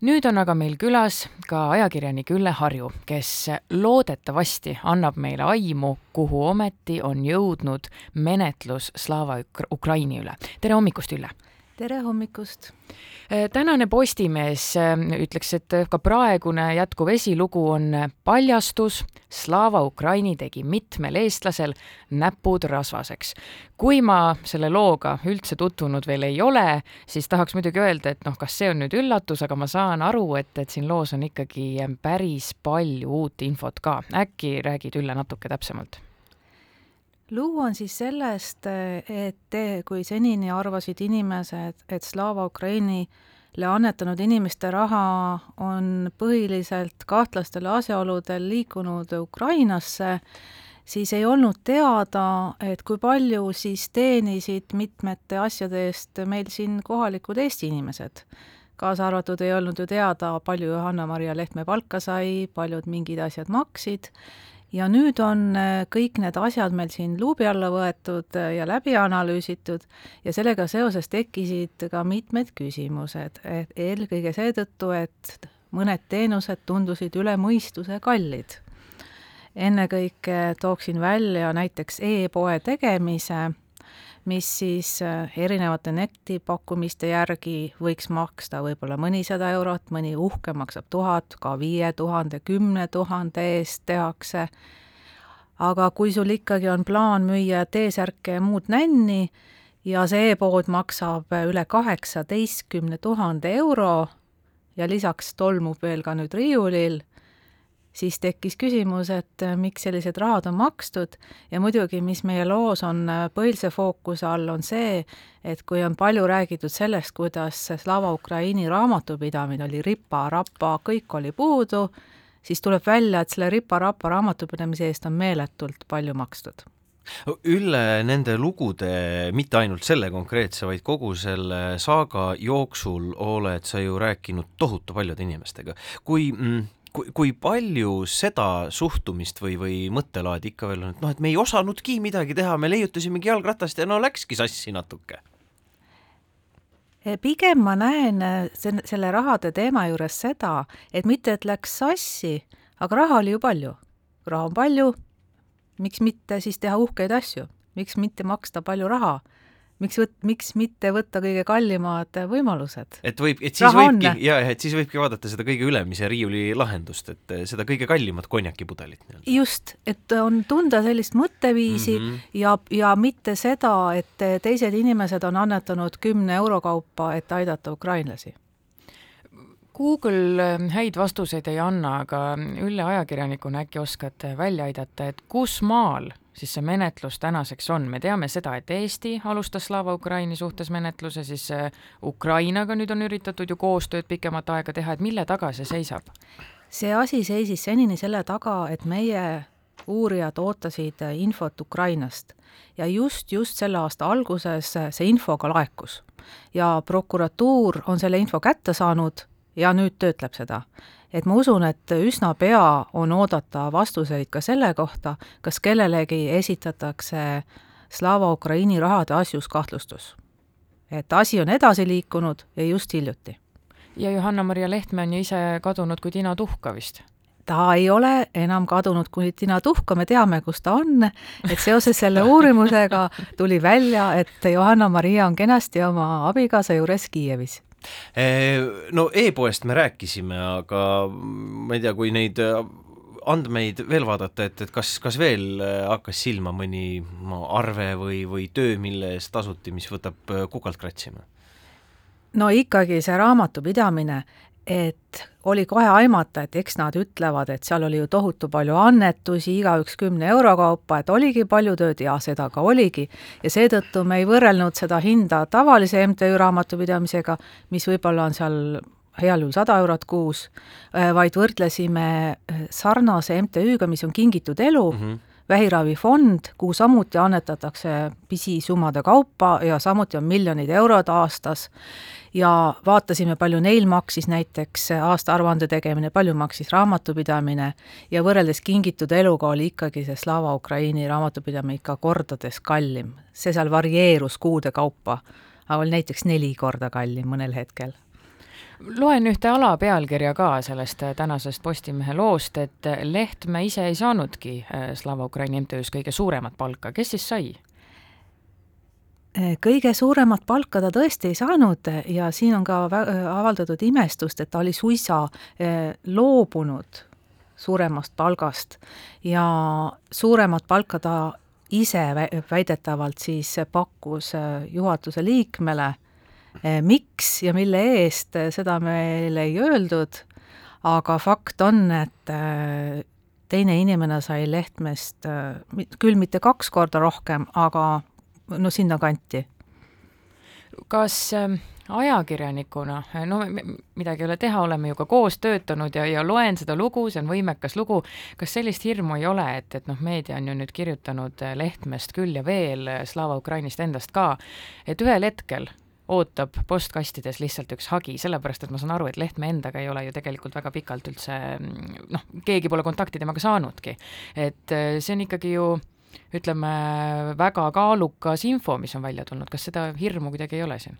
nüüd on aga meil külas ka ajakirjanik Ülle Harju, kes loodetavasti annab meile aimu, kuhu ometi on jõudnud menetlus Slava Ukraini üle. tere hommikust, Ülle! Tere hommikust! Äh, tänane Postimees äh, ütleks, et ka praegune jätkuv esilugu on paljastus, Slava Ukraini tegi mitmel eestlasel näpud rasvaseks. kui ma selle looga üldse tutvunud veel ei ole, siis tahaks muidugi öelda, et noh, kas see on nüüd üllatus, aga ma saan aru, et, et siin loos on ikkagi päris palju uut infot ka. äkki räägid, Ülle, natuke täpsemalt? Lugu on siis sellest, et kui senini arvasid inimesed, et Slava Ukrainile annetanud inimeste raha on põhiliselt kahtlastel asjaoludel liikunud Ukrainasse, siis ei olnud teada, et kui palju siis teenisid mitmete asjade eest meil siin kohalikud Eesti inimesed. kaasa arvatud ei olnud ju teada, palju Johanna-Maria Lehtme palka sai, paljud mingid asjad maksid ja nüüd on äh, kõik need asjad meil siin luubi alla võetud äh, ja läbi analüüsitud. Ja sellega seoses tekkisid ka mitmed küsimused, et eelkõige seetõttu, et mõned teenused tundusid üle mõistuse kallid. ennekõike tooksin välja näiteks e-poe tegemise mis siis äh, erinevate netipakkumiste järgi võiks maksta võib-olla mõnisada eurot, mõni uhke maksab tuhat, ka viie tuhande, kümne tuhande eest tehakse, aga kui sul ikkagi on plaan müüa T-särke ja muud nänni ja see e-pood maksab üle kaheksateistkümne tuhande euro ja lisaks tolmub veel ka nüüd riiulil, siis tekkis küsimus, et äh, miks sellised rahad on makstud ja muidugi, mis meie loos on äh, põhilise fookuse all, on see, et kui on palju räägitud sellest, kuidas Slava Ukraini raamatupidamine oli ripa-rapa, kõik oli puudu, siis tuleb välja, et selle ripa-rapa raamatupidamise eest on meeletult palju makstud Ülle, nende lugude, mitte ainult selle konkreetse, vaid kogu selle saaga jooksul oled sa ju rääkinud tohutu paljude inimestega. kui mm, kui, kui palju seda suhtumist või, või mõttelaadi ikka veel on, et noh, et me ei osanudki midagi teha, me leiutasimegi jalgratast ja no läkski sassi natuke? Pigem ma näen eh, selle rahade teema juures seda, et mitte, et läks sassi, aga raha oli ju palju. raha on palju, miks mitte siis teha uhkeid asju, miks mitte maksta palju raha miks võt-, miks mitte võtta kõige kallimad võimalused? et võib, et siis Raha võibki, jaa, et siis võibki vaadata seda kõige ülemise riiuli lahendust, et eh, seda kõige kallimat konjakipudelit. just, et on tunda sellist mõtteviisi mm -hmm. ja, ja mitte seda, et teised inimesed on annetanud kümne euro kaupa, et aidata ukrainlasi Google eh, häid vastuseid ei anna, aga Ülle ajakirjanikuna äkki oskad välja aidata, et kus maal siis see menetlus tänaseks on, me teame seda, et Eesti alustas Slava Ukraini suhtes menetluse, siis äh, Ukrainaga nüüd on üritatud ju koostööd pikemat aega teha, et mille taga see seisab? see asi seisis senini selle taga, et meie uurijad ootasid äh, infot Ukrainast ja just, just selle aasta alguses äh, see info ka laekus. ja prokuratuur on selle info kätte saanud ja nüüd töötleb seda et ma usun, et üsna pea on oodata vastuseid ka selle kohta, kas kellelegi esitatakse Slava Ukraini rahade asjus kahtlustus. et asi on edasi liikunud ja just hiljuti. ja Johanna-Maria Lehtme on ju ise kadunud kui tina tuhka vist? ta ei ole enam kadunud kui tina tuhka, me teame, kus ta on, et seoses selle uurimusega tuli välja, et Johanna-Maria on kenasti oma abikaasa juures Kiievis no e-poest me rääkisime, aga ma ei tea, kui neid äh, andmeid veel vaadata, et, et kas, kas veel äh, hakkas silma mõni arve või, või töö, mille eest tasuti, mis võtab kukalt kratsima? no ikkagi see raamatupidamine, et oli kohe aimata, et eks nad ütlevad, et seal oli ju tohutu palju annetusi, igaüks kümne euro kaupa, et oligi palju tööd ja seda ka oligi. ja seetõttu me ei võrrelnud seda hinda tavalise MTÜ raamatupidamisega, mis võib-olla on seal heal juhul sada eurot kuus, vaid võrdlesime äh, sarnase MTÜ-ga, mis on Kingitud Elu mm, -hmm vähiravifond, kuhu samuti annetatakse pisisummade kaupa ja samuti on miljonid eurod aastas ja vaatasime, palju neil maksis näiteks aastaaruande tegemine, palju maksis raamatupidamine ja võrreldes Kingitud eluga oli ikkagi see Slava Ukraini raamatupidamine ikka kordades kallim. see seal varieerus kuude kaupa, aga oli näiteks neli korda kallim mõnel hetkel loen ühte alapealkirja ka sellest tänasest Postimehe loost, et Lehtme ise ei saanudki Slava Ukraini MTÜ-s kõige suuremat palka, kes siis sai? kõige suuremat palka ta tõesti ei saanud ja siin on ka avaldatud imestust, et ta oli suisa loobunud suuremast palgast ja suuremat palka ta ise väidetavalt siis pakkus juhatuse liikmele. Miks ja mille eest, seda meile ei öeldud, aga fakt on, et teine inimene sai Lehtmest küll mitte kaks korda rohkem, aga no sinnakanti. kas ajakirjanikuna, no midagi ei ole teha, oleme ju ka koos töötanud ja, ja loen seda lugu, see on võimekas lugu, kas sellist hirmu ei ole, et, et noh, meedia on ju nüüd kirjutanud Lehtmest küll ja veel, Slava Ukrainist endast ka, et ühel hetkel ootab postkastides lihtsalt üks hagi, sellepärast et ma saan aru, et Lehtme endaga ei ole ju tegelikult väga pikalt üldse noh, keegi pole kontakti temaga saanudki. et see on ikkagi ju ütleme, väga kaalukas info, mis on välja tulnud, kas seda hirmu kuidagi ei ole siin?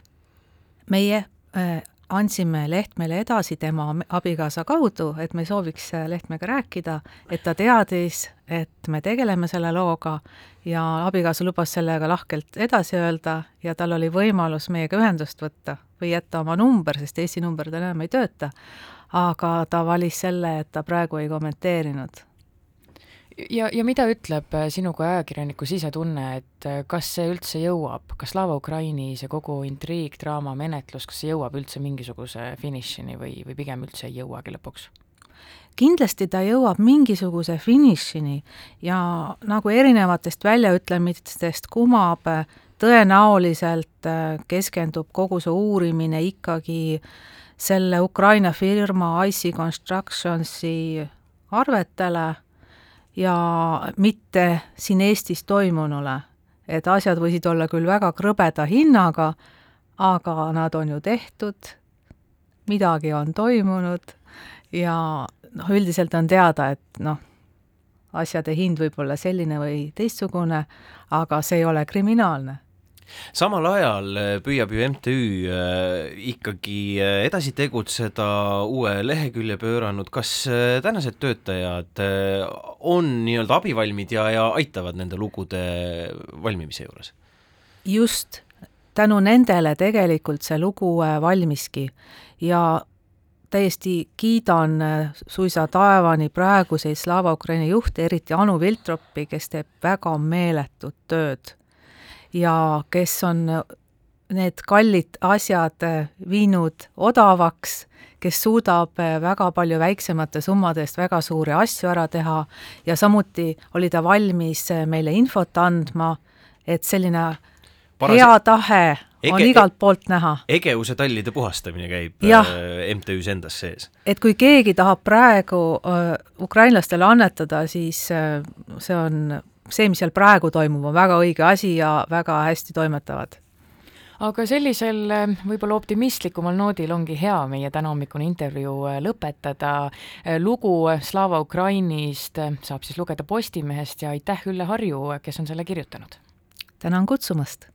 meie äh, andsime Lehtmele edasi tema abikaasa kaudu, et me sooviks Lehtmega rääkida, et ta teadis, et me tegeleme selle looga ja abikaasa lubas sellega lahkelt edasi öelda ja tal oli võimalus meiega ühendust võtta või jätta oma number, sest Eesti number tal enam ei tööta. aga ta valis selle, et ta praegu ei kommenteerinud ja, ja mida ütleb äh, sinu kui ajakirjaniku sisetunne, et äh, kas see üldse jõuab, kas Slava Ukraini see kogu intriig, draama, menetlus, kas see jõuab üldse mingisuguse finišini või, või pigem üldse ei jõuagi lõpuks? kindlasti ta jõuab mingisuguse finišini ja nagu erinevatest väljaütlemistest kumab, tõenäoliselt äh, keskendub kogu see uurimine ikkagi selle Ukraina firma IC Constructionsi arvetele ja mitte siin Eestis toimunule. et asjad võisid olla küll väga krõbeda hinnaga, aga nad on ju tehtud, midagi on toimunud ja noh, üldiselt on teada, et noh, asjade hind võib olla selline või teistsugune, aga see ei ole kriminaalne samal ajal äh, püüab ju MTÜ äh, ikkagi äh, edasi tegutseda, uue lehekülje pööranud, kas tänased töötajad on nii-öelda abivalmid ja, ja aitavad nende lugude valmimise juures? just, tänu nendele tegelikult see lugu valmiski. Ja täiesti kiidan suisa taevani praeguseid Slava Ukraini juhte, eriti Anu Viltropi, kes teeb väga meeletut tööd ja kes on need kallid asjad viinud odavaks, kes suudab väga palju väiksemate summade eest väga suuri asju ära teha ja samuti oli ta valmis meile infot andma, et selline Paras... hea tahe Ege, on igalt poolt näha. Egeuse tallide puhastamine käib ja. äh, MTÜ-s endas sees. et kui keegi tahab praegu äh, ukrainlastele annetada, siis äh, see on see, mis seal praegu toimub, on väga õige asi ja väga hästi toimetavad aga sellisel eh, võib-olla optimistlikumal noodil ongi hea meie tänahommikune intervjuu eh, lõpetada. Eh, lugu Slava Ukrainist saab siis lugeda Postimehest ja aitäh, Ülle Harju, kes on selle kirjutanud! tänan kutsumast!